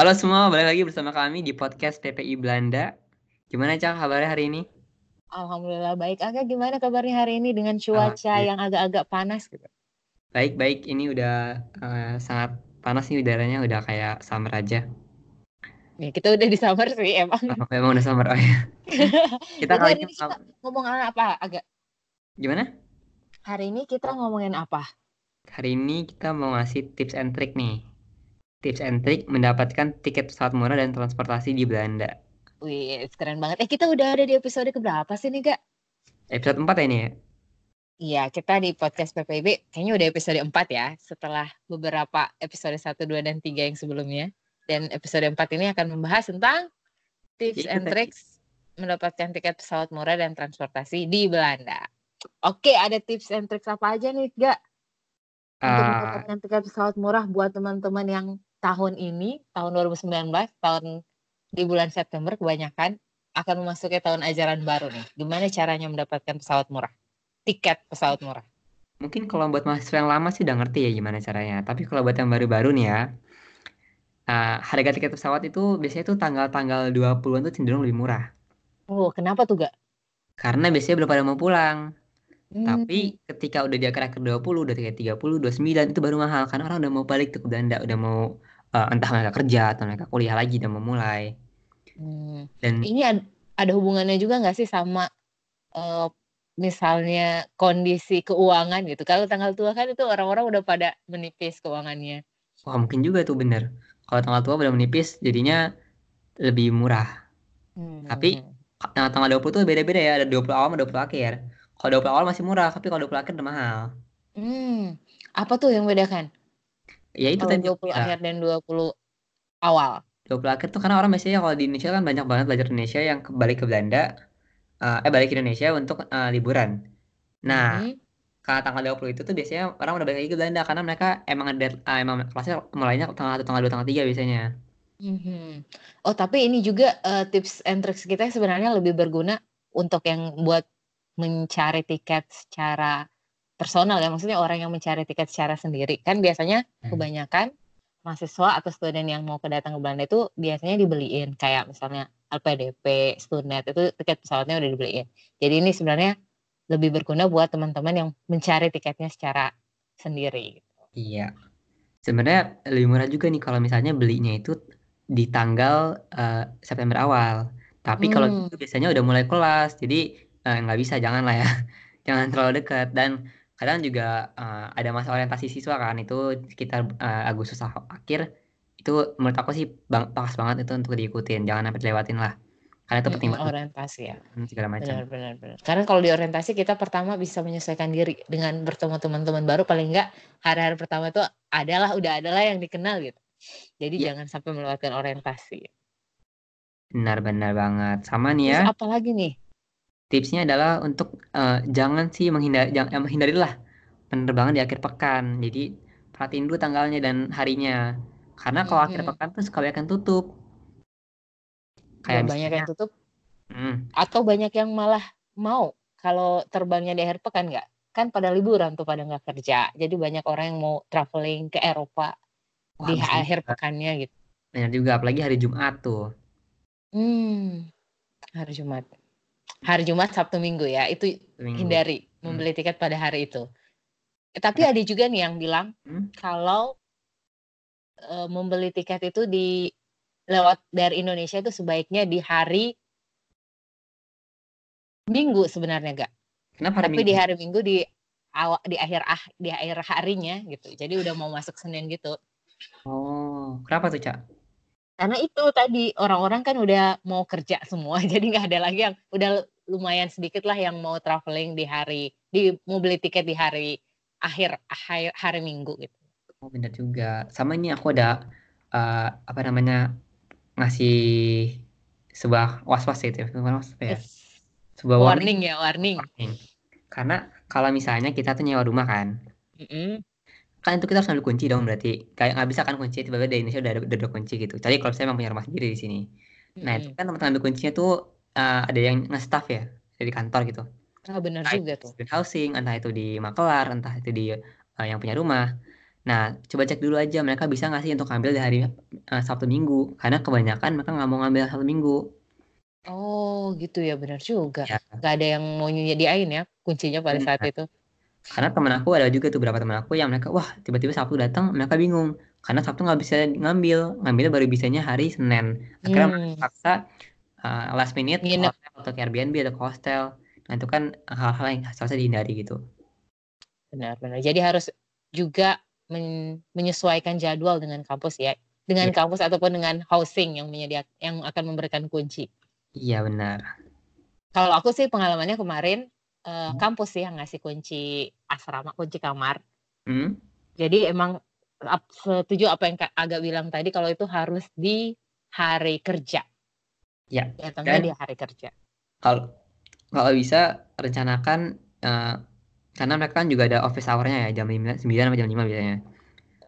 Halo semua, balik lagi bersama kami di podcast PPI Belanda. Gimana Cak kabarnya hari ini? Alhamdulillah baik. Agak gimana kabarnya hari ini dengan cuaca iya. yang agak-agak panas gitu? Baik, baik. Ini udah uh, sangat panas nih udaranya, udah kayak summer aja. Ya, kita udah di summer sih emang. Oh, emang udah summer, oh ya. kita kali ini kita ngomong apa agak? Gimana? Hari ini kita ngomongin apa? Hari ini kita mau ngasih tips and trick nih. Tips and trick mendapatkan tiket pesawat murah dan transportasi di Belanda. Wih, keren banget. Eh, kita udah ada di episode keberapa sih nih, Kak? Episode 4 ya ini ya? Iya, kita di podcast PPB kayaknya udah episode 4 ya, setelah beberapa episode 1, 2, dan 3 yang sebelumnya. Dan episode 4 ini akan membahas tentang tips ya, and tricks mendapatkan tiket pesawat murah dan transportasi di Belanda. Oke, ada tips and tricks apa aja nih, Gak? Untuk uh, mendapatkan tiket pesawat murah buat teman-teman yang tahun ini, tahun 2019, tahun di bulan September kebanyakan akan memasuki tahun ajaran baru nih. Gimana caranya mendapatkan pesawat murah? Tiket pesawat murah. Mungkin kalau buat mahasiswa yang lama sih udah ngerti ya gimana caranya. Tapi kalau buat yang baru-baru nih ya, uh, harga tiket pesawat itu biasanya tuh tanggal-tanggal 20-an tuh cenderung lebih murah. Oh, kenapa tuh, Gak? Karena biasanya belum pada mau pulang. Hmm. Tapi ketika udah di akhir-akhir 20, udah kayak 30, 29 itu baru mahal karena orang udah mau balik ke Belanda, udah mau uh, entah mereka kerja atau mereka kuliah lagi udah mau mulai. Hmm. Dan ini ad ada hubungannya juga nggak sih sama uh, misalnya kondisi keuangan gitu. Kalau tanggal tua kan itu orang-orang udah pada menipis keuangannya. Wah, mungkin juga tuh bener. Kalau tanggal tua udah menipis jadinya lebih murah. Hmm. Tapi tanggal tanggal 20 tuh beda-beda ya, ada 20 awal sama 20 akhir. Kalau 20 awal masih murah, tapi kalau 20 akhir udah mahal. Hmm. Apa tuh yang bedakan? Ya itu tadi 20 ya. akhir dan 20 awal. 20 akhir tuh karena orang biasanya kalau di Indonesia kan banyak banget belajar Indonesia yang kembali ke Belanda uh, eh balik ke Indonesia untuk uh, liburan. Nah, hmm. karena tanggal 20 itu tuh biasanya orang udah balik lagi ke Belanda karena mereka emang ada uh, emang kelasnya mulainya tanggal 1, tanggal 2, tanggal 3 biasanya. Hmm. Oh, tapi ini juga uh, tips and tricks kita sebenarnya lebih berguna untuk yang buat mencari tiket secara personal ya, maksudnya orang yang mencari tiket secara sendiri. Kan biasanya hmm. kebanyakan mahasiswa atau student yang mau kedatang ke Belanda itu biasanya dibeliin kayak misalnya LPDP, Stunet itu tiket pesawatnya udah dibeliin. Jadi ini sebenarnya lebih berguna buat teman-teman yang mencari tiketnya secara sendiri. Iya. Sebenarnya lebih murah juga nih kalau misalnya belinya itu di tanggal uh, September awal. Tapi hmm. kalau itu biasanya udah mulai kelas, jadi Eh, nggak bisa jangan lah ya jangan terlalu dekat dan kadang juga uh, ada masa orientasi siswa kan itu sekitar uh, Agustus akhir itu menurut aku sih bang, pas banget itu untuk diikutin jangan sampai dilewatin lah. Karena itu penting banget. orientasi ya. Segala macam. Benar benar benar. Karena kalau di orientasi kita pertama bisa menyesuaikan diri dengan bertemu teman-teman baru paling enggak hari-hari pertama itu adalah udah adalah yang dikenal gitu. Jadi ya. jangan sampai melewatkan orientasi. Benar-benar banget. Sama nih ya. Terus apa lagi nih tipsnya adalah untuk uh, jangan sih menghindari jangan eh, menghindarilah penerbangan di akhir pekan. Jadi perhatiin dulu tanggalnya dan harinya. Karena kalau akhir pekan tuh suka banyak yang tutup. Kayak misalnya, banyak yang tutup. Hmm. Atau banyak yang malah mau kalau terbangnya di akhir pekan nggak? Kan pada liburan tuh pada nggak kerja. Jadi banyak orang yang mau traveling ke Eropa Wah, di akhir juga. pekannya gitu. Banyak juga apalagi hari Jumat tuh. Hmm. Hari Jumat hari Jumat, Sabtu, Minggu ya. Itu Minggu. hindari hmm. membeli tiket pada hari itu. Tapi ada juga nih yang bilang hmm? kalau e, membeli tiket itu di lewat dari Indonesia itu sebaiknya di hari Minggu sebenarnya gak. Kenapa hari Tapi Minggu? di hari Minggu di awal di akhir ah di akhir harinya gitu. Jadi udah mau masuk Senin gitu. Oh, kenapa tuh, Cak? Karena itu tadi orang-orang kan udah mau kerja semua, jadi nggak ada lagi yang udah lumayan sedikit lah yang mau traveling di hari di mau beli tiket di hari akhir hari, hari Minggu gitu. Oh benar juga. Sama ini aku ada uh, apa namanya ngasih sebuah was-was itu ya. ya. Sebuah warning, warning ya, warning. warning. Karena kalau misalnya kita tuh nyewa rumah kan, mm -hmm kan itu kita harus ambil kunci dong berarti kayak nggak bisa kan kunci tiba-tiba dari Indonesia udah ada, udah ada kunci gitu jadi kalau saya memang punya rumah sendiri di sini nah itu kan tempat ambil kuncinya tuh uh, ada yang nge-staff ya dari kantor gitu oh, benar juga tuh housing entah itu di makelar entah itu di uh, yang punya rumah Nah, coba cek dulu aja mereka bisa nggak sih untuk ambil di hari uh, Sabtu Minggu. Karena kebanyakan mereka nggak mau ngambil Sabtu Minggu. Oh gitu ya benar juga. Ya. Gak ada yang mau nyediain ya kuncinya pada saat itu. Karena temen aku ada juga tuh beberapa temen aku yang mereka wah tiba-tiba Sabtu datang mereka bingung karena Sabtu nggak bisa ngambil ngambilnya baru bisanya hari Senin. Akhirnya hmm. paksa uh, last minute Nginep. hotel atau Airbnb atau hostel. Nah itu kan hal-hal yang seharusnya dihindari gitu. Benar-benar. Jadi harus juga men menyesuaikan jadwal dengan kampus ya, dengan ya. kampus ataupun dengan housing yang menyediakan yang akan memberikan kunci. Iya benar. Kalau aku sih pengalamannya kemarin uh, kampus sih yang ngasih kunci asrama, kunci kamar. Hmm? Jadi emang setuju apa yang agak bilang tadi kalau itu harus di hari kerja. Ya. Datangnya di hari kerja. Kalau kalau bisa rencanakan uh, karena mereka kan juga ada office hour-nya ya jam 9 sampai jam 5 biasanya.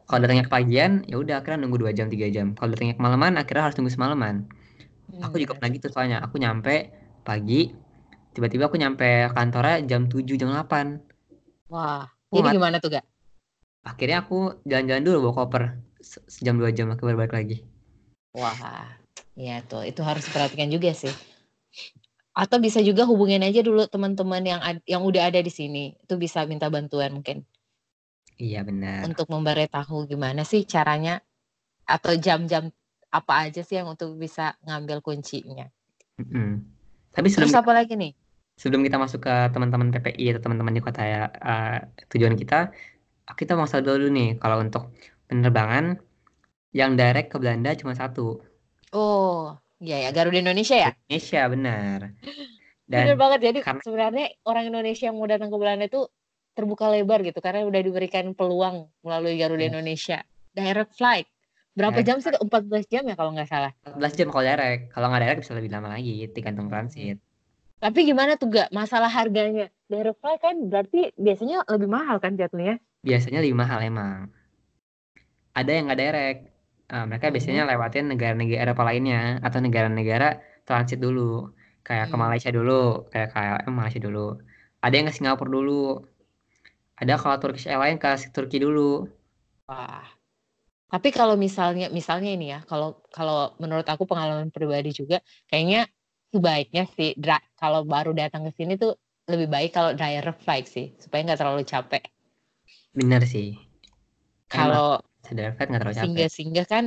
Kalau datangnya kepagian, ya udah akhirnya nunggu 2 jam 3 jam. Kalau datangnya kemalaman, akhirnya harus tunggu semalaman. Hmm, aku juga pernah gitu soalnya. Aku nyampe pagi, tiba-tiba aku nyampe kantornya jam 7 jam 8. Wah, aku jadi gimana tuh, Gak? Akhirnya aku jalan-jalan dulu bawa koper. Sejam 2 jam aku balik lagi. Wah, ya tuh itu harus diperhatikan juga sih atau bisa juga hubungin aja dulu teman-teman yang yang udah ada di sini itu bisa minta bantuan mungkin iya benar untuk memberitahu gimana sih caranya atau jam-jam apa aja sih yang untuk bisa ngambil kuncinya mm -hmm. tapi sebelum Terus apa lagi nih sebelum kita masuk ke teman-teman PPI atau teman-teman di kota ya uh, tujuan kita kita mau dulu nih kalau untuk penerbangan yang direct ke Belanda cuma satu oh Iya ya, Garuda Indonesia ya? Indonesia benar. Dan benar banget. Jadi karena... sebenarnya orang Indonesia yang mau datang ke Belanda itu terbuka lebar gitu karena udah diberikan peluang melalui Garuda ya. Indonesia. Direct flight. Berapa direct. jam sih? 14 jam ya kalau nggak salah. 14 jam kalau direct. Kalau nggak direct bisa lebih lama lagi, tergantung transit. Tapi gimana tuh gak masalah harganya? Direct kan berarti biasanya lebih mahal kan jatuhnya? Biasanya lebih mahal emang. Ada yang nggak direct, uh, mereka biasanya lewatin negara-negara Eropa lainnya atau negara-negara transit dulu kayak ke hmm. Malaysia dulu kayak kayak eh, Malaysia dulu ada yang ke Singapura dulu ada kalau Turkish Airlines ke Turki dulu wah tapi kalau misalnya misalnya ini ya kalau kalau menurut aku pengalaman pribadi juga kayaknya sebaiknya sih kalau baru datang ke sini tuh lebih baik kalau direct flight sih supaya nggak terlalu capek benar sih kalau Sadar nggak terlalu capek. Singgah-singgah kan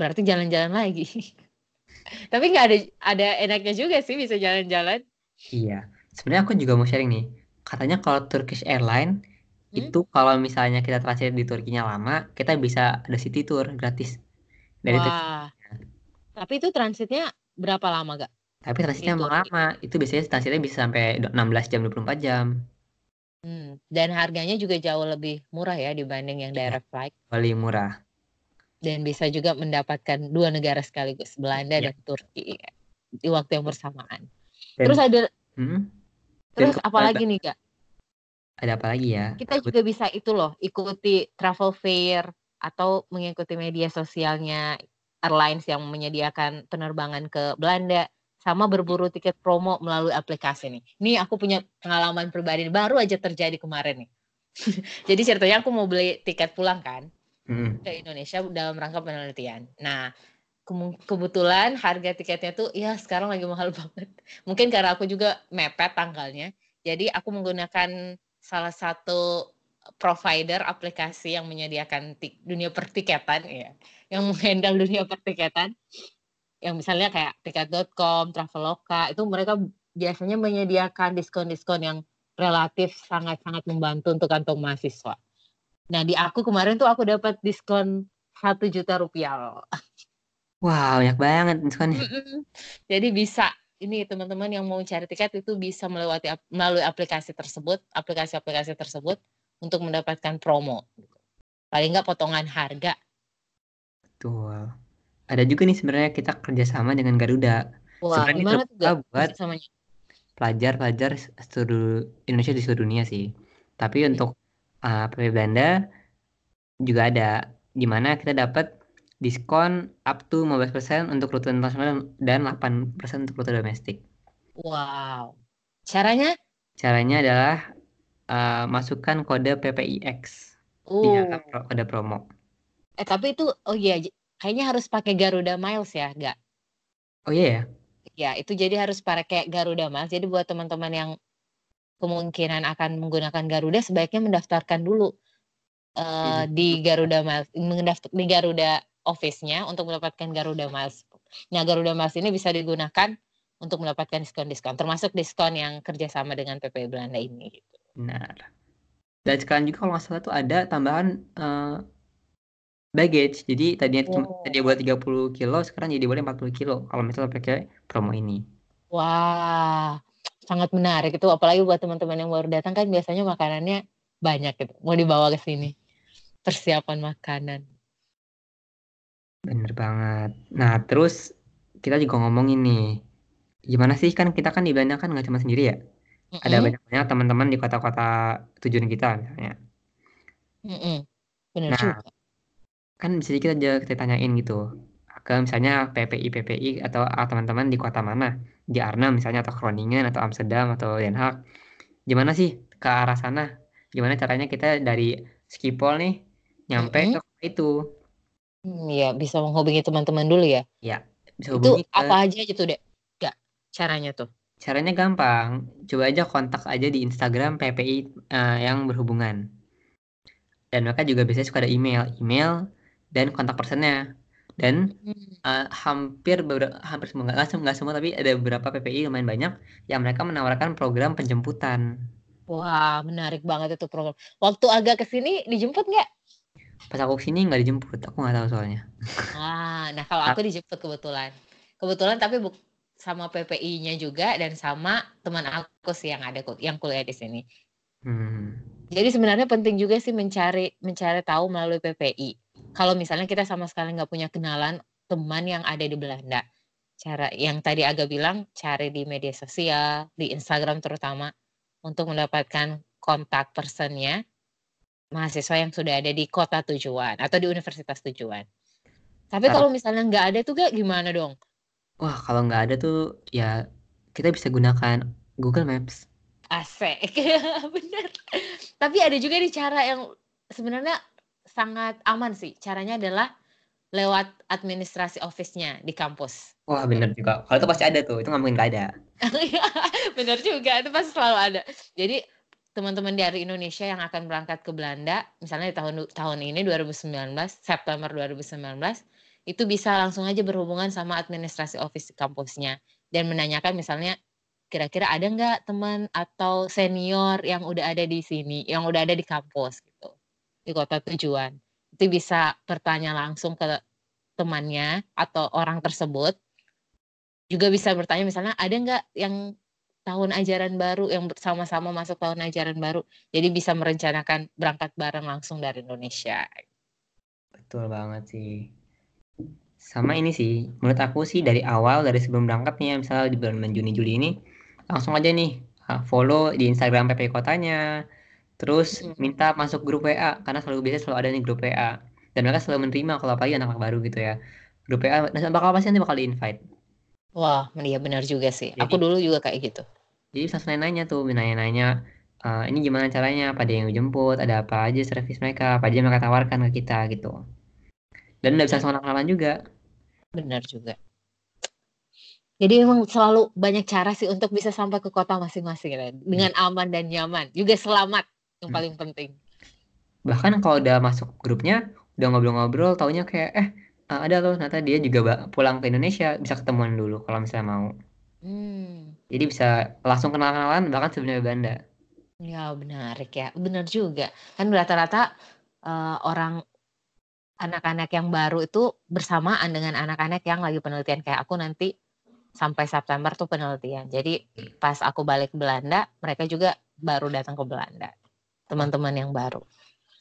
berarti jalan-jalan lagi. Tapi nggak ada ada enaknya juga sih bisa jalan-jalan. Iya. Sebenarnya aku juga mau sharing nih. Katanya kalau Turkish Airlines hmm? itu kalau misalnya kita transit di Turkinya lama, kita bisa ada city tour gratis. Dari Wah. Tapi itu transitnya berapa lama gak? Tapi transitnya emang lama. Itu biasanya transitnya bisa sampai 16 jam 24 jam. Hmm, dan harganya juga jauh lebih murah ya dibanding yang iya, direct flight. Lebih murah. Dan bisa juga mendapatkan dua negara sekaligus, Belanda ya. dan Turki di waktu yang bersamaan. Dan, terus ada hmm, terus apa lagi nih, Kak? Ada apa lagi ya? Kita juga bisa itu loh, ikuti travel fair atau mengikuti media sosialnya airlines yang menyediakan penerbangan ke Belanda sama berburu tiket promo melalui aplikasi nih. Ini aku punya pengalaman pribadi baru aja terjadi kemarin nih. Jadi ceritanya aku mau beli tiket pulang kan hmm. ke Indonesia dalam rangka penelitian. Nah ke kebetulan harga tiketnya tuh ya sekarang lagi mahal banget. Mungkin karena aku juga mepet tanggalnya. Jadi aku menggunakan salah satu provider aplikasi yang menyediakan dunia pertiketan ya, yang menghandle dunia pertiketan yang misalnya kayak tiket.com, Traveloka, itu mereka biasanya menyediakan diskon-diskon yang relatif sangat-sangat membantu untuk kantong mahasiswa. Nah di aku kemarin tuh aku dapat diskon satu juta rupiah. Wow, banyak banget diskonnya. Jadi bisa ini teman-teman yang mau cari tiket itu bisa melewati melalui aplikasi tersebut, aplikasi-aplikasi tersebut untuk mendapatkan promo. Paling nggak potongan harga. Betul ada juga nih sebenarnya kita kerjasama dengan Garuda. Wah, sebenarnya gimana tuh buat pelajar-pelajar seluruh Indonesia di seluruh dunia sih. Tapi hmm. untuk uh, PPI Belanda juga ada gimana kita dapat diskon up to 15% untuk rute internasional dan 8% untuk rute domestik. Wow. Caranya? Caranya adalah uh, masukkan kode PPIX. Uh. ada promo. Eh tapi itu oh iya kayaknya harus pakai Garuda Miles ya, enggak? Oh iya ya? Ya, itu jadi harus pakai Garuda Miles. Jadi buat teman-teman yang kemungkinan akan menggunakan Garuda sebaiknya mendaftarkan dulu uh, di Garuda Miles, mendaftar di Garuda Office-nya untuk mendapatkan Garuda Miles. Nah, Garuda Miles ini bisa digunakan untuk mendapatkan diskon-diskon, termasuk diskon yang kerjasama dengan PPI Belanda ini. Gitu. Benar. Dan sekarang juga kalau nggak salah tuh ada tambahan uh, baggage. Jadi tadinya oh. cuma tadi boleh 30 kilo, sekarang jadi boleh 40 kilo kalau misalnya pakai promo ini. Wah, sangat menarik itu apalagi buat teman-teman yang baru datang kan biasanya makanannya banyak gitu. Mau dibawa ke sini. Persiapan makanan. Bener banget. Nah, terus kita juga ngomongin nih. Gimana sih kan kita kan di Belanda kan nggak cuma sendiri ya. Mm -hmm. Ada banyak-banyak teman-teman di kota-kota tujuan kita misalnya. Mm -hmm. Benar nah, juga kan bisa kita aja kita tanyain gitu ke misalnya PPI PPI atau teman-teman di kota mana? Di Arnhem misalnya atau Groningen atau Amsterdam atau Den Haag. Gimana sih ke arah sana? Gimana caranya kita dari Skipol nih nyampe mm -hmm. ke itu? Iya bisa menghubungi teman-teman dulu ya? Ya bisa hubungi itu ke... apa aja gitu deh? Gak caranya tuh? Caranya gampang. Coba aja kontak aja di Instagram PPI uh, eh, yang berhubungan. Dan mereka juga biasanya suka ada email. Email dan kontak personnya dan uh, hampir beberapa hampir semua nggak semua semua tapi ada beberapa PPI lumayan banyak yang mereka menawarkan program penjemputan. Wah menarik banget itu program. Waktu agak ke sini dijemput nggak? Pas aku ke sini nggak dijemput, aku nggak tahu soalnya. Ah, nah kalau aku dijemput kebetulan, kebetulan tapi bu sama PPI-nya juga dan sama teman aku sih yang ada yang kuliah di sini. Hmm. Jadi sebenarnya penting juga sih mencari mencari tahu melalui PPI kalau misalnya kita sama sekali nggak punya kenalan teman yang ada di Belanda cara yang tadi agak bilang cari di media sosial di Instagram terutama untuk mendapatkan kontak personnya mahasiswa yang sudah ada di kota tujuan atau di universitas tujuan. Tapi kalau misalnya nggak ada tuh gak gimana dong? Wah kalau nggak ada tuh ya kita bisa gunakan Google Maps. Asik. Bener. Tapi ada juga di cara yang sebenarnya sangat aman sih. Caranya adalah lewat administrasi office-nya di kampus. Wah bener juga. Kalau itu pasti ada tuh, itu nggak mungkin nggak ada. bener juga, itu pasti selalu ada. Jadi teman-teman dari Indonesia yang akan berangkat ke Belanda, misalnya di tahun tahun ini 2019, September 2019, itu bisa langsung aja berhubungan sama administrasi office di kampusnya dan menanyakan misalnya kira-kira ada nggak teman atau senior yang udah ada di sini, yang udah ada di kampus di kota tujuan. Itu bisa bertanya langsung ke temannya atau orang tersebut. Juga bisa bertanya misalnya ada nggak yang tahun ajaran baru yang bersama-sama masuk tahun ajaran baru. Jadi bisa merencanakan berangkat bareng langsung dari Indonesia. Betul banget sih. Sama ini sih, menurut aku sih dari awal dari sebelum berangkat nih, misalnya di bulan Juni Juli ini, langsung aja nih ah, follow di Instagram PP kotanya, Terus minta masuk grup WA karena selalu biasa selalu ada nih grup WA dan mereka selalu menerima kalau apalagi anak-anak baru gitu ya. Grup WA dan bakal pasti nanti bakal di-invite. Wah, iya benar juga sih. Jadi, Aku dulu juga kayak gitu. Jadi langsung nanya tuh, nanya-nanya uh, ini gimana caranya, pada yang jemput, ada apa aja servis mereka, apa aja yang mereka tawarkan ke kita gitu. Dan udah bisa kenalan juga. Benar juga. Jadi memang selalu banyak cara sih untuk bisa sampai ke kota masing-masing kan? dengan aman dan nyaman, juga selamat yang hmm. paling penting. Bahkan kalau udah masuk grupnya udah ngobrol-ngobrol taunya kayak eh ada loh ternyata dia juga pulang ke Indonesia bisa ketemuan dulu kalau misalnya mau. Hmm. jadi bisa langsung kenal-kenalan bahkan sebenarnya Belanda ya menarik ya. Benar juga. Kan rata-rata uh, orang anak-anak yang baru itu bersamaan dengan anak-anak yang lagi penelitian. Kayak aku nanti sampai September tuh penelitian. Jadi pas aku balik ke Belanda mereka juga baru datang ke Belanda teman-teman yang baru.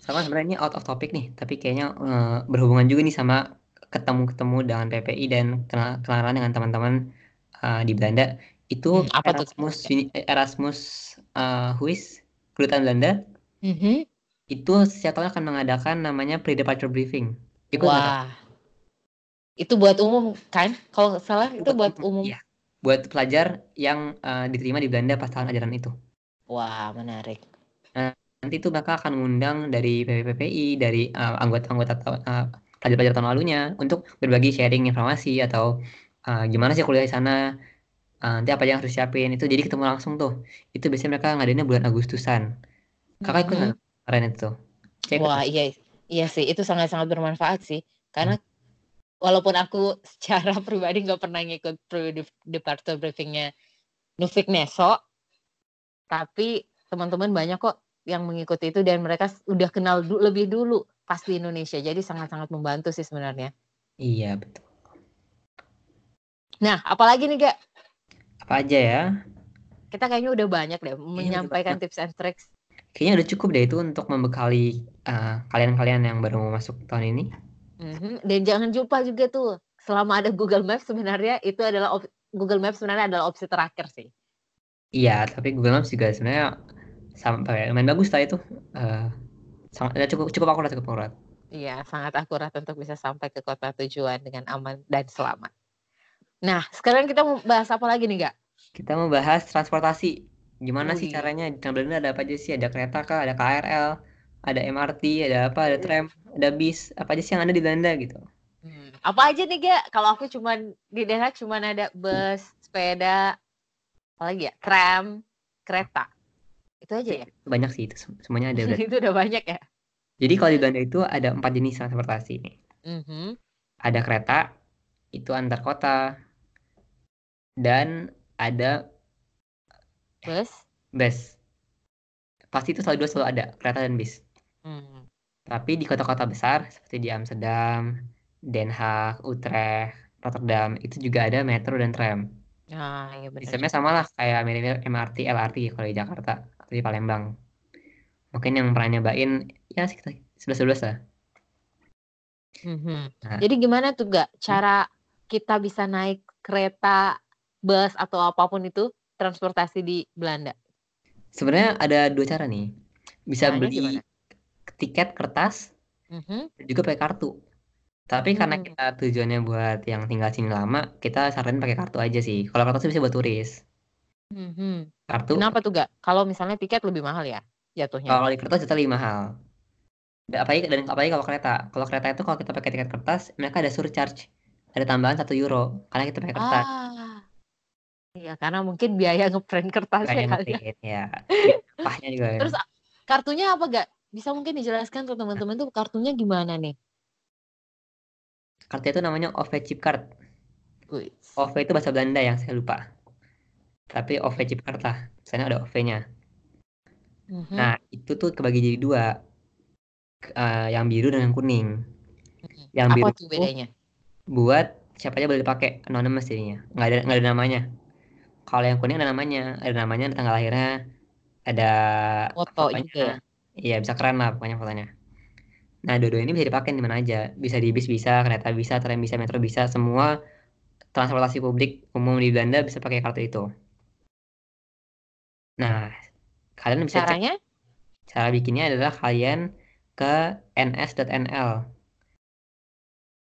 Sama sebenarnya ini out of topic nih, tapi kayaknya uh, berhubungan juga nih sama ketemu-ketemu dengan PPI dan kenalan dengan teman-teman uh, di Belanda. Itu hmm, apa Erasmus tuh? Erasmus uh, Huis, kedutaan Belanda. Mm -hmm. Itu setiap tahun akan mengadakan namanya pre-departure briefing. Ikut Wah. Itu buat umum kan? Kalau salah itu buat, buat umum. Iya. Buat pelajar yang uh, diterima di Belanda pas tahun ajaran itu. Wah, menarik. Nah, nanti tuh mereka akan mengundang dari PPPI, dari uh, anggota-anggota uh, pelajar-pelajar tahun lalunya untuk berbagi sharing informasi atau uh, gimana sih kuliah di sana, uh, nanti apa yang harus siapin itu jadi ketemu langsung tuh. Itu biasanya mereka ngadainnya bulan Agustusan. Kakak ikut nggak kemarin itu? Cek Wah, iya iya sih, itu sangat-sangat bermanfaat sih. Karena walaupun aku secara pribadi nggak pernah ngikut departure briefingnya Nufik Neso, tapi teman-teman banyak kok yang mengikuti itu dan mereka udah kenal du lebih dulu pas di Indonesia. Jadi sangat-sangat membantu sih sebenarnya. Iya, betul. Nah, apalagi nih, Gak? Apa aja ya? Kita kayaknya udah banyak deh menyampaikan banyak. tips and tricks. Kayaknya udah cukup deh itu untuk membekali uh, kalian-kalian yang baru mau masuk tahun ini. Mhm, dan jangan lupa juga tuh, selama ada Google Maps sebenarnya itu adalah op Google Maps sebenarnya adalah opsi terakhir sih. Iya, tapi Google Maps juga sebenarnya sampai main bagus lah itu. Uh, sangat ya cukup cukup akurat cukup akurat. Iya, sangat akurat untuk bisa sampai ke kota tujuan dengan aman dan selamat. Nah, sekarang kita mau bahas apa lagi nih, Gak? Kita mau bahas transportasi. Gimana Wih. sih caranya? Di Belanda ada apa aja sih? Ada kereta kah? Ada KRL? Ada MRT? Ada apa? Ada tram? Ada bis? Apa aja sih yang ada di Belanda gitu? Hmm. Apa aja nih, Gak? Kalau aku cuman di Den Haag cuman ada bus, sepeda, apa lagi ya? Tram, kereta. Itu aja ya? Banyak sih itu. Semuanya ada. itu udah banyak ya? Jadi kalau di Belanda itu ada empat jenis transportasi. Mm -hmm. Ada kereta, itu antar kota. Dan ada bus. Bus. Pasti itu selalu dua selalu ada kereta dan bis. Hmm. Tapi di kota-kota besar seperti di Amsterdam, Den Haag, Utrecht, Rotterdam itu juga ada metro dan tram. Ah, iya benar. Sistemnya sama lah kayak MRT, LRT kalau di Jakarta atau di Palembang. Mungkin yang pernah nyobain ya sekitar sebelas sebelas lah. Mm-hmm. Nah. Jadi gimana tuh gak cara kita bisa naik kereta, bus atau apa pun itu transportasi di Belanda? Sebenarnya ada dua cara nih. Bisa Caranya beli gimana? tiket kertas, mm-hmm. juga pakai kartu. Tapi hmm. karena kita tujuannya buat yang tinggal sini lama, kita saranin pakai kartu aja sih. Kalau kartu bisa buat turis. Hmm. Kartu. Kenapa tuh gak? Kalau misalnya tiket lebih mahal ya jatuhnya? Kalau di kertas jatuh lebih mahal. Apalagi dan apalagi kalau kereta. Kalau kereta itu kalau kita pakai tiket kertas, mereka ada surcharge, ada tambahan satu euro karena kita pakai kertas. Ah. Iya, karena mungkin biaya ngeprint kertasnya kali ya. ya. Pahnya juga. Terus kartunya apa gak? Bisa mungkin dijelaskan ke teman-teman tuh kartunya gimana nih? Kartu itu namanya OV chip card. Wih. OV itu bahasa Belanda yang saya lupa. Tapi OV lah. Misalnya ada OV-nya. Mm-hmm. Nah, itu tuh kebagi jadi dua. Uh, yang biru dan yang kuning. Mm-hmm. Yang Apa biru tuh bedanya? Buat siapa aja boleh dipakai anonymous jadinya. Nggak ada nggak ada namanya. Kalau yang kuning ada namanya, ada namanya, ada tanggal lahirnya, ada foto juga. Iya, bisa keren lah pokoknya fotonya. Nah, dua-dua ini bisa dipakai di mana aja. Bisa di bis bisa, kereta bisa, tram bisa, metro bisa, semua transportasi publik umum di Belanda bisa pakai kartu itu. Nah, kalian bisa Caranya? cek. Cara bikinnya adalah kalian ke ns.nl.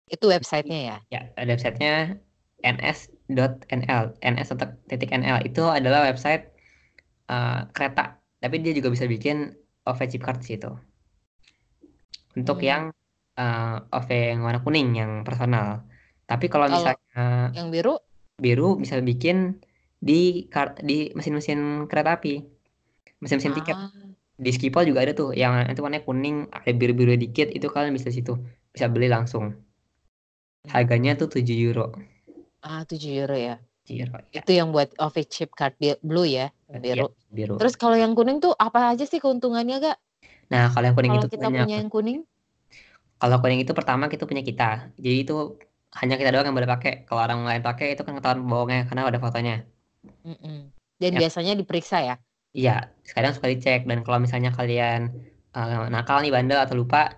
Itu websitenya ya? Ya, ada websitenya ns.nl. ns.nl itu adalah website uh, kereta. Tapi dia juga bisa bikin OV chip card situ. Untuk Hmm. yang uh, OV yang warna kuning yang personal. Tapi Kalau misalnya Yang biru? biru bisa bikin di di mesin-mesin kereta api. Mesin-mesin tiket. Ah. Di Skipol juga ada tuh yang itu warnanya kuning, ada biru-biru dikit, itu kalian bisa situ. Bisa beli langsung. Harganya tuh 7 euro. Ah, 7 euro ya. Euro, ya. Itu yang buat OV chip card blue ya, biru. Iya, biru. Terus kalau yang kuning tuh apa aja sih keuntungannya gak? Nah, kalau yang kuning Kalau itu kita banyak. punya yang kuning? Kalau kuning itu pertama kita punya kita. Jadi itu hanya kita doang yang boleh pakai. Kalau orang lain pakai itu kan ketahuan bohongnya karena ada fotonya. Mm-mm. Dan Ya. biasanya diperiksa ya? Iya, sekarang suka dicek dan kalau misalnya kalian uh, nakal nih bandel atau lupa,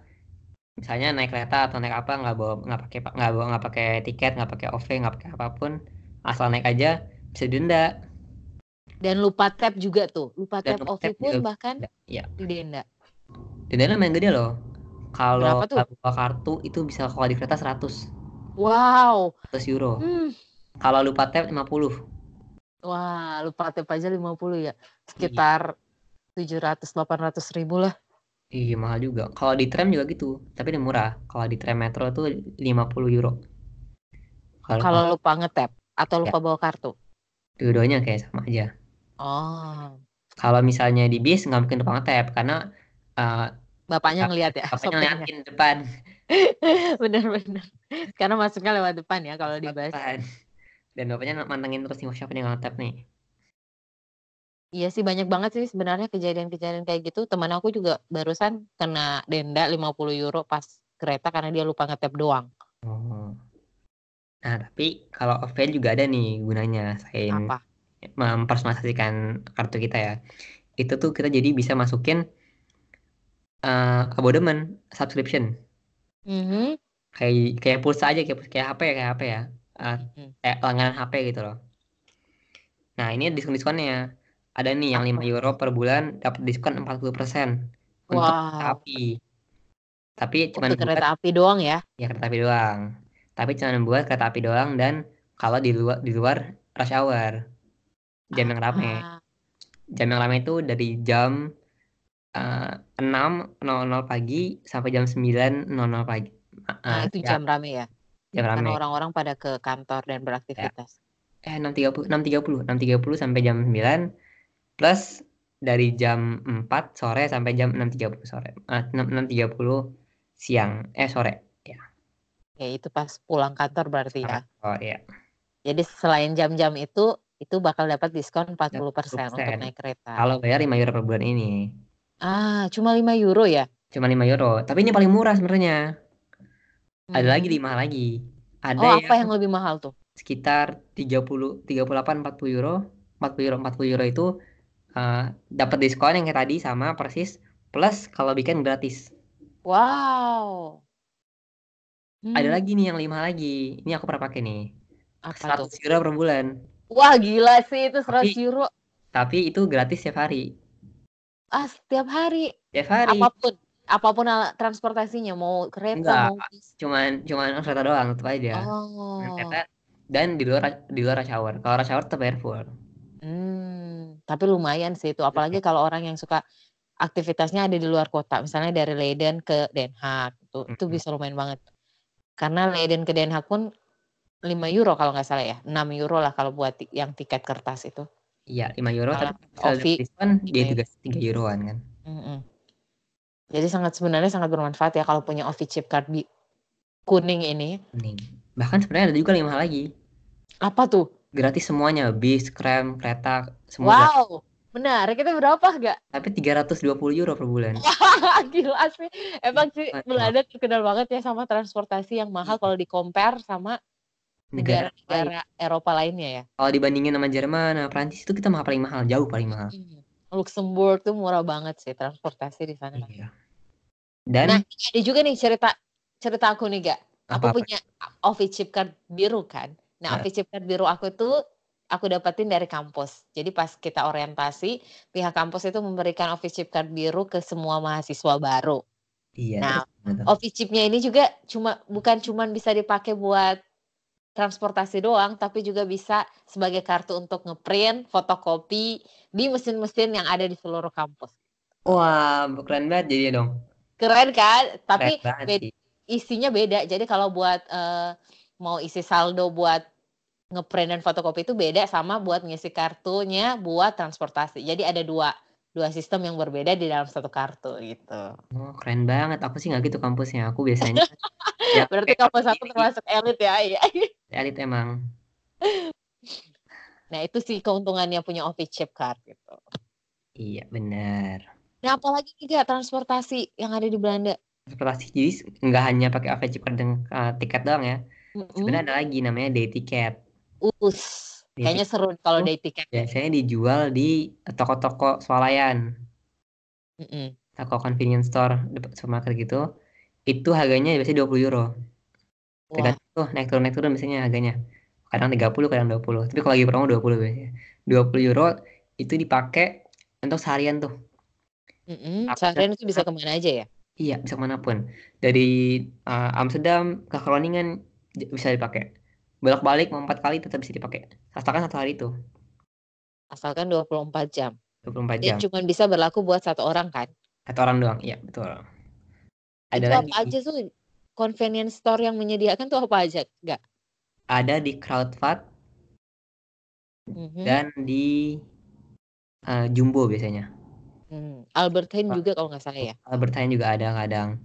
misalnya naik kereta atau naik apa nggak bawa nggak pakai nggak bawa nggak pakai tiket nggak pakai OV nggak pakai apa pun, asal naik aja bisa didenda. Dan lupa tap juga tuh. Lupa Dan tap lupa OV tap pun juga bahkan Iya. didenda. Dendanya lumayan gede loh. Kalau bawa kartu itu bisa kalau di kereta 100, Wow. 100 euro. Hmm. Kalau lupa tap 50. Wah, lupa tap aja 50 ya. Sekitar 700-800 ribu lah. Iya mahal juga. Kalau di tram juga gitu, tapi ini murah. Kalau di tram metro tuh 50 euro. Kalau lupa ngetap atau lupa ya. bawa kartu? Dua-duanya kayak sama aja. Oh. Kalau misalnya di bis nggak mungkin lupa ngetap karena uh, bapaknya ngelihat ya. Bapaknya ngeliatin depan. Bener-bener. Karena masuknya lewat depan ya kalau di bus. Dan bapaknya mantengin terus nih siapa nih ngetap nih. Iya sih banyak banget sih sebenarnya kejadian-kejadian kayak gitu. Teman aku juga barusan kena denda 50 euro pas kereta karena dia lupa ngetap doang. Oh. Nah, tapi kalau offline juga ada nih gunanya selain Apa? mempersonalisasikan kartu kita ya. Itu tuh kita jadi bisa masukin uh, abodemen, subscription. Mm -hmm. Kayak kayak pulsa aja kayak kayak HP ya kayak HP ya. Uh. Kayak langganan HP gitu loh. Nah, ini diskon-diskonnya ada nih yang 5 euro per bulan dapat diskon 40% untuk wow. kereta api. Tapi cuma buat kereta api doang ya? Ya kereta api doang. Tapi cuma buat kereta api doang dan kalau di luar di luar rush hour. Jam yang ramai. Ah. Jam yang ramai itu dari jam uh, 6.00 pagi sampai jam 9.00 pagi. Uh, nah, itu ya. jam ramai ya? Jam. Karena orang-orang pada ke kantor dan beraktivitas. Ya. Eh 6.30 6.30 6.30 sampai jam 9 plus dari jam 4 sore sampai jam 6.30 sore. Uh, 6.30 siang. Eh sore. Ya. Ya itu pas pulang kantor berarti ya. Oh iya. Jadi selain jam-jam itu itu bakal dapat diskon 40% 40%. untuk naik kereta. Kalau bayar 5 euro per bulan ini. Ah, cuma 5 euro ya? Cuma 5 euro. Tapi ini paling murah sebenarnya. Hmm. Ada lagi lima lagi. Ada oh, apa yang, yang lebih mahal tuh? Sekitar 30 38 40 euro. 40 euro 40 euro itu uh, dapat diskon yang kayak tadi sama persis plus kalau bikin gratis. Wow. Hmm. Ada lagi nih yang lima lagi. Ini aku pernah pakai nih. Apa 100 tuh? euro per bulan. Wah gila sih itu 100 tapi, euro. Tapi itu gratis setiap hari. Ah setiap hari. Setiap hari. Apa pun apa pun transportasinya mau kereta Enggak, mau cuman cuman kereta doang tetap aja. Oh. Kereta dan di luar di luar rush hour. Kalau rush hour tetap full. Hmm, tapi lumayan sih itu, apalagi kalau orang yang suka aktivitasnya ada di luar kota, misalnya dari Leiden ke Den Haag, itu itu bisa lumayan banget. Karena Leiden ke Den Haag pun 5 euro kalau nggak salah ya, 6 euro lah kalau buat yang tiket kertas itu. Iya, 5 euro tapi kalau diskon dia juga 3 euroan kan. -hmm. Jadi sangat sebenarnya sangat bermanfaat ya kalau punya OVI chip card di kuning ini. Kuning. Bahkan sebenarnya ada juga lima hal lagi. Apa tuh? gratis semuanya bis krem kereta semua wow gratis. benar kita berapa gak tapi 320 euro per bulan wah gila sih emang sih Belanda terkenal banget ya sama transportasi yang mahal kalau di compare sama negara-negara Eropa lainnya ya kalau dibandingin sama Jerman sama Prancis itu kita mah paling mahal jauh paling mahal hmm. Luxembourg tuh murah banget sih transportasi di sana iya. Dan nah ada juga nih cerita cerita aku nih gak aku apa, punya office chip card biru kan Nah, office chip card biru aku itu aku dapetin dari kampus. Jadi pas kita orientasi, pihak kampus itu memberikan office chip card biru ke semua mahasiswa baru. Iya. Nah, office chipnya ini juga cuma bukan cuma bisa dipakai buat transportasi doang, tapi juga bisa sebagai kartu untuk ngeprint, fotokopi di mesin-mesin yang ada di seluruh kampus. Wah, keren banget jadi dong. Keren kan? Tapi beda, isinya beda. Jadi kalau buat uh, mau isi saldo buat ngeprint dan fotokopi itu beda sama buat ngisi kartunya buat transportasi. Jadi ada dua dua sistem yang berbeda di dalam satu kartu gitu. Oh, keren banget. Aku sih nggak gitu kampusnya. Aku biasanya ya, Berarti kampus aku termasuk elit ya. Iya. Elit emang. Nah, itu sih keuntungannya punya office chip card gitu. Iya, benar. Nah, apalagi juga transportasi yang ada di Belanda? Transportasi jadi nggak hanya pakai chip card dan uh, tiket doang ya. Mm -hmm. Sebenarnya ada lagi namanya day ticket. Us, kayaknya seru kalau day ticket. Biasanya dijual di toko-toko swalayan. Mm -mm. Toko convenience store, supermarket gitu. Itu harganya biasanya 20 euro. Tergantung tuh naik turun naik turun biasanya harganya. Kadang 30, kadang 20. Tapi kalau lagi promo 20 biasanya. 20 euro itu dipakai untuk seharian tuh. Mm -hmm. Seharian itu bisa ke mana aja ya? Iya, bisa ke mana pun. Dari uh, Amsterdam ke Groningen bisa dipakai bolak-balik mau empat kali tetap bisa dipakai asalkan satu hari itu asalkan 24 jam 24 Dan jam. cuma bisa berlaku buat satu orang kan? Satu orang doang, iya betul. Ada itu lagi, apa aja tuh convenience store yang menyediakan tuh apa aja? Enggak. ada di Crowdfund Mhm. dan di eh, Jumbo biasanya. Hmm. Albert Heijn juga kalau nggak salah ya. Albert Heijn juga ada kadang.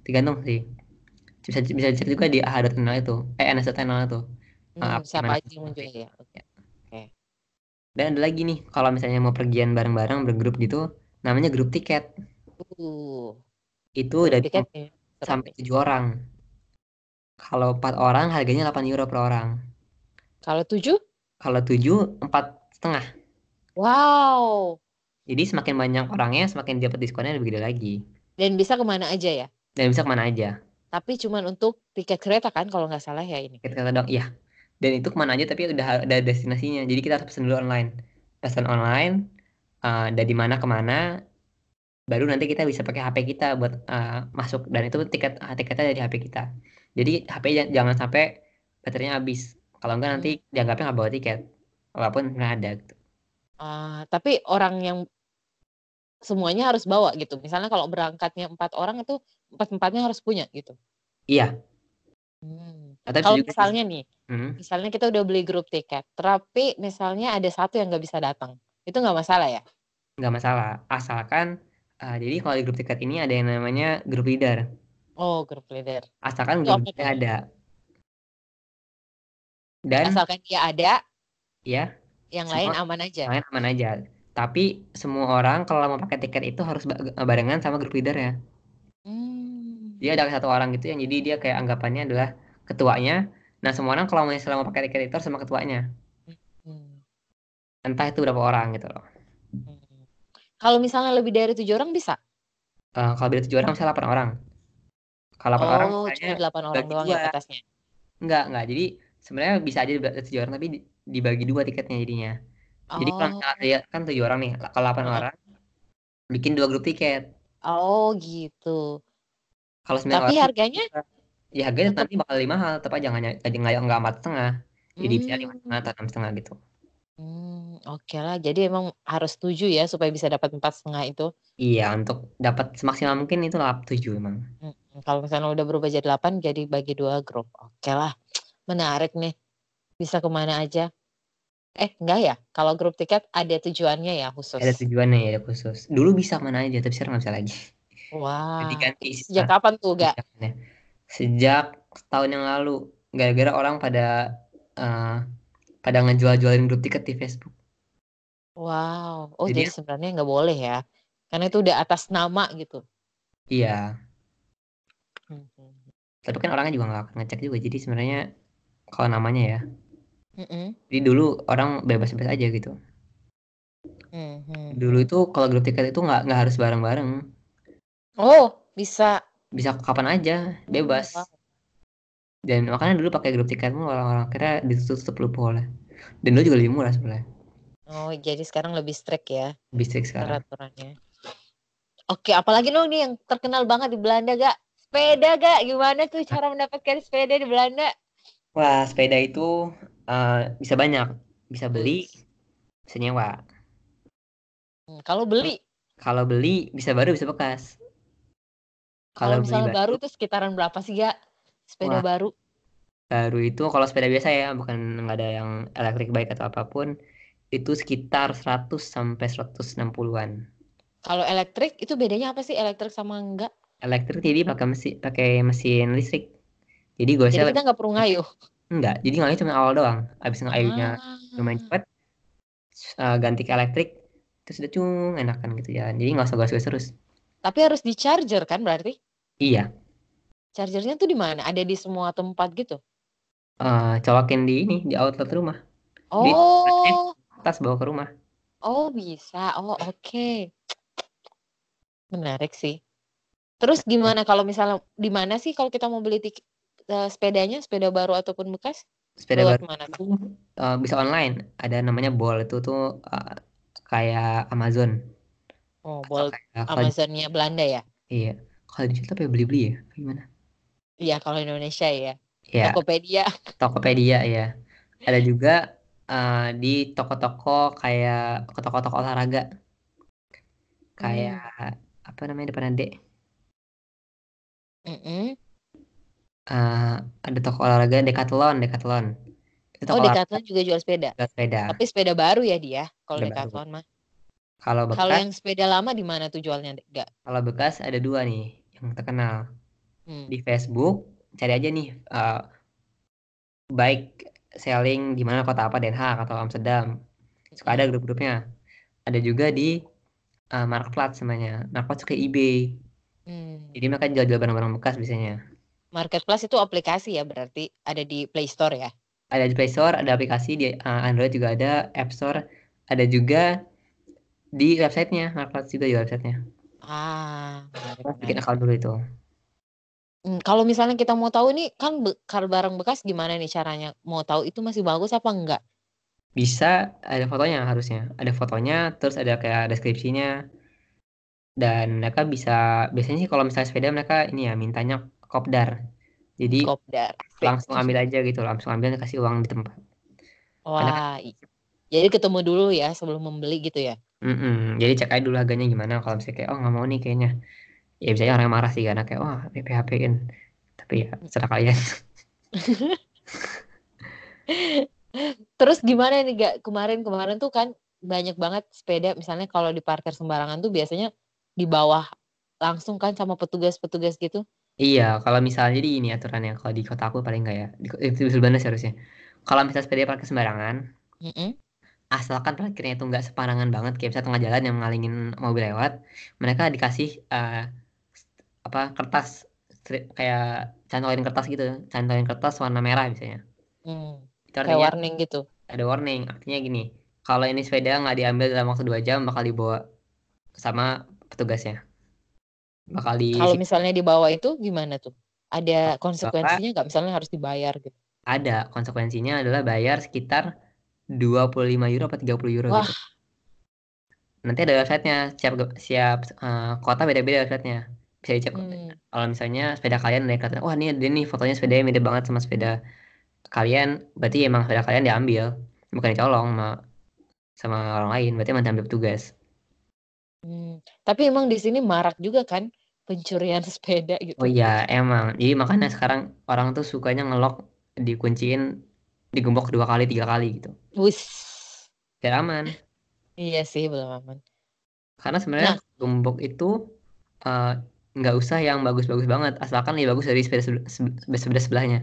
Tergantung sih. Bisa bisa dicek juga di AH.nl itu. Eh NS.nl itu. Hmm, apa siapa aja yang muncul ya? Oke. Dan ada lagi nih, kalau misalnya mau pergian bareng-bareng bergrup gitu, namanya grup tiket. Uh, Itu dari tiket. Seru sampai nih. tujuh orang. Kalau empat orang harganya 8 euro per orang. Kalau tujuh? Kalau tujuh empat setengah. Wow. Jadi semakin banyak orangnya, semakin dapat diskonnya lebih gede lagi. Dan bisa ke mana aja ya? Dan bisa ke mana aja. Tapi cuman untuk tiket kereta kan kalau nggak salah ya ini. Kita kata dong, iya. Dan itu ke mana aja tapi udah ada destinasinya. Jadi kita harus pesen dulu online. Pesan online, eh, dari mana ke mana, baru nanti kita bisa pakai HP kita buat eh, masuk. Dan itu tiket ah, tiketnya dari HP kita. Jadi HP jan- jangan sampai baterainya habis. Kalau enggak nanti dianggapnya nggak bawa tiket. Walaupun nggak ada. Gitu. Ah, tapi orang yang semuanya harus bawa gitu. Misalnya kalau berangkatnya empat orang itu empat empatnya harus punya gitu. Iya. Hmm. Kalau misalnya nih, Hmm, misalnya kita udah beli grup tiket, tapi misalnya ada satu yang nggak bisa datang, itu nggak masalah ya? nggak masalah. Asalkan, eh, jadi kalau di grup tiket ini ada yang namanya grup leader. Oh, grup leader. Asalkan Itu grup leader ada. Dan Asalkan dia ada, ya, yang lain aman aja. main aman aja. Tapi semua orang kalau mau pakai tiket itu harus ba- barengan sama grup leader ya. Hmm. Dia ada satu orang gitu yang jadi dia kayak anggapannya adalah ketuanya. Nah semua orang kalau misalnya mau pakai tiket itu harus sama ketuanya. Hmm. Entah itu berapa orang gitu loh. Hmm. Kalau misalnya lebih dari tujuh orang bisa? Eh, kalau beda tujuh orang misalnya 8 orang. Kalau 8 orang Oh, misalnya cuma delapan orang doang ya dua. batasnya. enggak enggak. Jadi sebenarnya bisa aja tujuh orang tapi di- dibagi dua tiketnya jadinya. Jadi kalau Oh, dia kan tujuh orang nih, kalau 8 Heeh. orang bikin dua grup tiket. oh gitu. Kalau 9 Tapi orang harganya? ya harganya tetap- nanti bakal lebih mahal, tapi jangan jadi nggak nggak empat setengah. Jadi bisa lima Hmm. setengah atau enam setengah gitu. Hmm, oke lah. Jadi emang harus tujuh ya supaya bisa dapat empat setengah itu. Iya, untuk dapat semaksimal mungkin itu lap tujuh emang. Hmm, Kalau misalnya udah berubah jadi delapan, jadi bagi dua grup. Oke lah, menarik nih. Bisa ke mana aja? Eh, enggak ya? Kalau grup tiket ada tujuannya ya khusus. Ada tujuannya ya khusus. Dulu bisa ke mana aja, tapi sekarang nggak bisa lagi. Wah, Diganti sejak sistem kapan tuh, Gak? Sejak setahun yang lalu, gara-gara orang pada eh, pada ngejual-jualin grup tiket di Facebook. Wow. Oh, Jadi- jadi sebenarnya nggak boleh ya? Karena itu udah atas nama gitu. Iya, Hmm, hmm. tapi kan orangnya juga nggak akan ngecek juga. Jadi sebenarnya kalau namanya ya, Mm-mm. jadi dulu orang bebas-bebas aja gitu. Hmm, hmm. Dulu itu kalau grup tiket itu nggak nggak harus bareng-bareng, Oh, bisa. bisa kapan aja, bebas. Wow. Dan makanya dulu pakai grup tiket mulu orang-orang kira ditutup lu boleh. Dan dulu juga lebih murah sebenarnya. Oh, jadi sekarang lebih strict ya Lebih strict sekarang. peraturannya. Oke, apalagi dong nih yang terkenal banget di Belanda, Gak? Sepeda, Gak? Gimana tuh cara mendapatkan sepeda di Belanda? Wah, sepeda itu eh, bisa banyak. Bisa beli, bisa nyewa. Hmm, kalau beli, Kalau beli bisa baru bisa bekas. kalau misalnya baru baru, tuh sekitaran berapa sih, Gak? Sepeda Wah. baru. baru itu kalau sepeda biasa ya, bukan nggak ada yang elektrik bike atau apa pun, itu sekitar 100 sampai 160-an. Kalau elektrik itu bedanya apa sih elektrik sama enggak? Elektrik jadi pakai mesin pakai mesin listrik. Jadi gue Jadi kita nggak perlu ngayuh. Enggak, jadi ngayuh cuma awal doang. Habis ngayuhnya Ah. lumayan cepat eh, ganti ke elektrik terus udah cung enakan gitu jalan jadi nggak usah gas-gas terus Tapi harus di charger kan berarti? iya Chargernya tuh di mana? Ada di semua tempat gitu. eh, colokin di ini di outlet rumah Di- Oh, tas bawa ke rumah oh bisa. Oh oke. Menarik sih. Terus gimana kalau misalnya di mana sih kalau kita mau beli tiket eh, sepedanya, sepeda baru ataupun bekas? sepeda baru ke mana itu eh, bisa online ada namanya Bol itu tuh eh, kayak Amazon Oh, di- Amazonnya Belanda ya? iya kalau di situ apa ya beli-beli ya gimana Iya, kalau Indonesia ya. ya Tokopedia. Tokopedia ya ada juga eh, di toko-toko kayak toko-toko olahraga kayak apa namanya depan D Mm-mm. Eh, ada toko olahraga Decathlon Decathlon itu Oh, toko olahraga Decathlon juga jual sepeda. sepeda Tapi sepeda baru ya dia, kalau Sepeda baru. Decathlon mah. kalau Kalau bekas yang sepeda lama di mana tuh jualnya? Enggak. kalau bekas ada dua nih yang terkenal Hmm. di Facebook cari aja nih eh, bike selling di mana kota apa Den Haag atau Amsterdam suka ada grup-grupnya ada juga di eh, Marketplace namanya Marketplace kayak eBay Hmm. jadi mereka jual-jual barang-barang bekas biasanya Marketplace itu aplikasi ya berarti ada di Play Store ya. ada di Play Store ada aplikasi di eh, Android juga ada App Store ada juga di websitenya Marketplace juga di websitenya Ah, Kita bikin account dulu itu Hmm, kalau misalnya kita mau tahu nih kan be- barang bekas gimana nih caranya? Mau tahu itu masih bagus apa enggak? bisa ada fotonya harusnya ada fotonya terus ada kayak deskripsinya dan mereka bisa biasanya sih kalau misalnya sepeda mereka ini ya mintanya kopdar jadi Kopdar. langsung ambil aja gitu langsung ambil kasih uang di tempat Wah, i- jadi ketemu dulu ya sebelum membeli gitu ya. Mm-mm. jadi cek aja dulu harganya gimana kalau misalnya kayak oh nggak mau nih kayaknya ya biasanya orang yang marah sih karena kayak wah PHP in tapi ya serah kalian Terus gimana nih gak kemarin-kemarin tuh kan banyak banget sepeda misalnya kalau di parkir sembarangan tuh biasanya di bawah langsung kan sama petugas-petugas gitu. Iya kalau misalnya jadi ini aturannya kalau di kota aku paling nggak ya di, itu sebenarnya sih harusnya kalau misalnya sepeda parkir sembarangan Mm-mm. asalkan parkirnya itu nggak separangan banget kayak misalnya tengah jalan yang ngalingin mobil lewat mereka dikasih eh, apa kertas stri- kayak cantolin kertas gitu cantolin kertas warna merah misalnya Hmm, itu Kayak artinya warning gitu. ada warning artinya gini kalau ini sepeda nggak diambil dalam waktu dua jam bakal dibawa sama petugasnya bakal di Kalau misalnya di bawah itu gimana tuh? Ada konsekuensinya nggak? Misalnya harus dibayar gitu. ada konsekuensinya adalah bayar sekitar 25 euro atau 30 euro Wah. gitu nanti ada websitenya siap siap eh, kota beda-beda websitenya bisa dicek Hmm. kalau misalnya sepeda kalian ada yang kata wah ini ada nih fotonya sepedanya mirip banget sama sepeda kalian berarti emang sepeda kalian diambil bukan dicolong sama sama orang lain berarti emang diambil petugas Hmm, Tapi emang di sini marak juga kan pencurian sepeda gitu. oh iya emang. Jadi makanya sekarang orang tuh sukanya ngelok dikunciin digembok dua kali tiga kali gitu. Wis. biar aman. Iya sih belum aman. karena sebenarnya gembok itu eh, nggak usah yang bagus-bagus banget. Asalkan lebih bagus dari sepeda sebe- sebe- sepeda sebelahnya.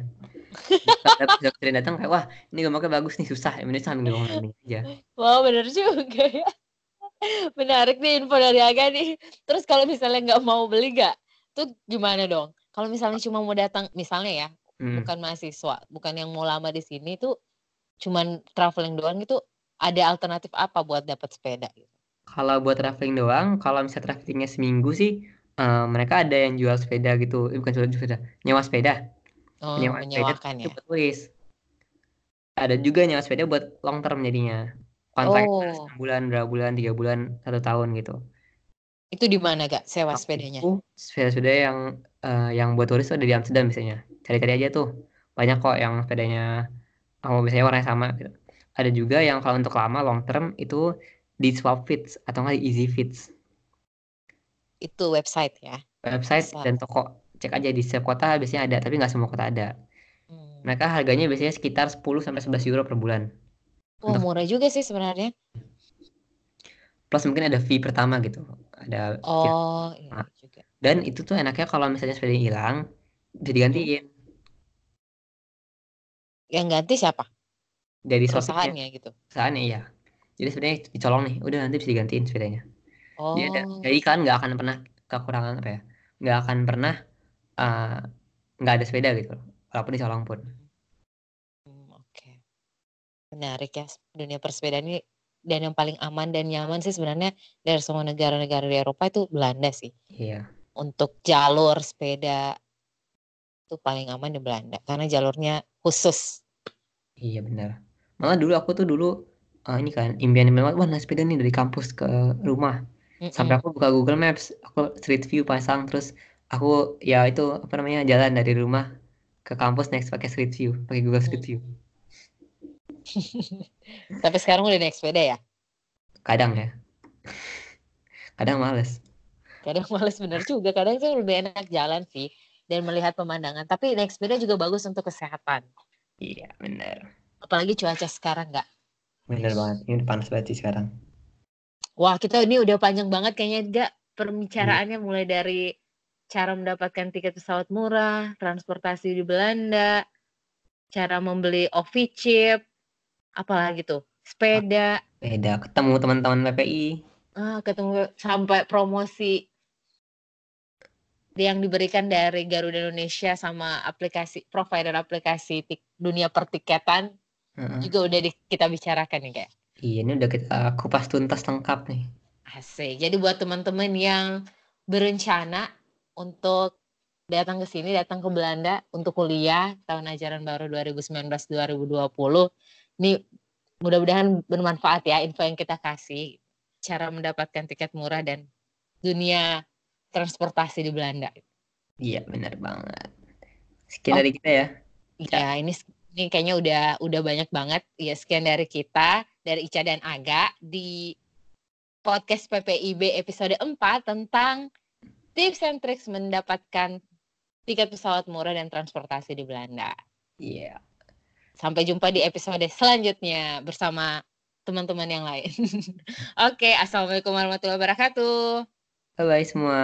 Yang datang kayak wah ini gemboknya bagus nih susah. Penting sambil landing aja. Wah bener juga ya. Menarik nih info dari Aga nih. Terus kalau misalnya nggak mau beli nggak? Tuh gimana dong? Kalau misalnya cuma mau datang, misalnya ya, Hmm. bukan mahasiswa, bukan yang mau lama di sini tuh, cuman traveling doang itu ada alternatif apa buat dapat sepeda? gitu? Kalau buat traveling doang, kalau misalnya travelingnya seminggu sih, eh, mereka ada yang jual sepeda gitu, eh, bukan jual sepeda, nyewa sepeda, Oh, nyewa sepeda itu ya. buat turis. Ada juga nyewa sepeda buat long term jadinya, kontrak Oh, 6 bulan, berapa bulan, tiga bulan, satu tahun gitu. itu di mana gak sewa sepedanya? itu sepeda-sepeda yang eh, yang buat turis tuh ada di Amsterdam biasanya. Cari-cari aja tuh, banyak kok yang sepedanya, oh biasanya warnanya sama gitu. Ada juga yang kalau untuk lama long term itu di Swap Fits atau nggak di Easy Fits. Itu website ya. website Bisa. dan toko cek aja di setiap kota biasanya ada tapi nggak semua kota ada Hmm. mereka harganya biasanya sekitar 10 sampai 11 euro per bulan Wah untuk- murah juga sih sebenarnya. plus mungkin ada fee pertama gitu ada fee. Oh, iya Ah. juga. dan itu tuh enaknya kalau misalnya sepeda hilang bisa digantiin Yang ganti siapa? dari Perusahaannya gitu. perusahaannya iya jadi sebenarnya dicolong nih udah nanti bisa digantiin sepedanya Oh, jadi, ada- jadi kalian nggak akan pernah kekurangan apa ya nggak akan pernah eh, nggak ada sepeda gitu walaupun dicolong pun hmm, oke. Menarik ya dunia persepedaan ini dan yang paling aman dan nyaman sih sebenarnya dari semua negara-negara di Eropa itu Belanda sih. iya Untuk jalur sepeda itu paling aman di Belanda karena jalurnya khusus. iya benar malah dulu aku tuh dulu eh, ini kan impian banget wah naik sepeda nih dari kampus ke rumah sampai Mm-mm. aku buka Google Maps aku street view pasang terus aku ya itu apa namanya jalan dari rumah ke kampus next pakai street view pakai Google Street View Tapi sekarang udah naik sepeda ya. kadang ya. Kadang males. Kadang males bener juga. Kadang sih lebih enak jalan sih dan melihat pemandangan. Tapi naik sepeda juga bagus untuk kesehatan. Iya bener. Apalagi cuaca sekarang nggak bener banget. Ini udah panas banget sih sekarang. Wah kita ini udah panjang banget kayaknya enggak pembicaraannya hmm. mulai dari cara mendapatkan tiket pesawat murah transportasi di Belanda cara membeli OVI chip apalagi tuh sepeda sepeda ketemu teman-teman PPI ah ketemu sampai promosi yang diberikan dari Garuda Indonesia sama aplikasi provider aplikasi tik, dunia pertiketan uh-huh. juga udah di, kita bicarakan nih kayak. Iya ini udah kita kupas tuntas lengkap nih. Asik. Jadi buat teman-teman yang berencana untuk datang ke sini, datang ke Belanda untuk kuliah tahun ajaran baru 2019-2020, ini mudah-mudahan bermanfaat ya info yang kita kasih, cara mendapatkan tiket murah dan dunia transportasi di Belanda. Iya benar banget. Sekian oh. dari kita ya. Iya ini ini kayaknya udah udah banyak banget. Ya sekian dari kita dari Ica dan Aga di podcast PPIB episode 4 tentang tips and tricks mendapatkan tiket pesawat murah dan transportasi di Belanda. Iya. Yeah. Sampai jumpa di episode selanjutnya bersama teman-teman yang lain. Oke, okay, assalamualaikum warahmatullahi wabarakatuh. Bye bye semua.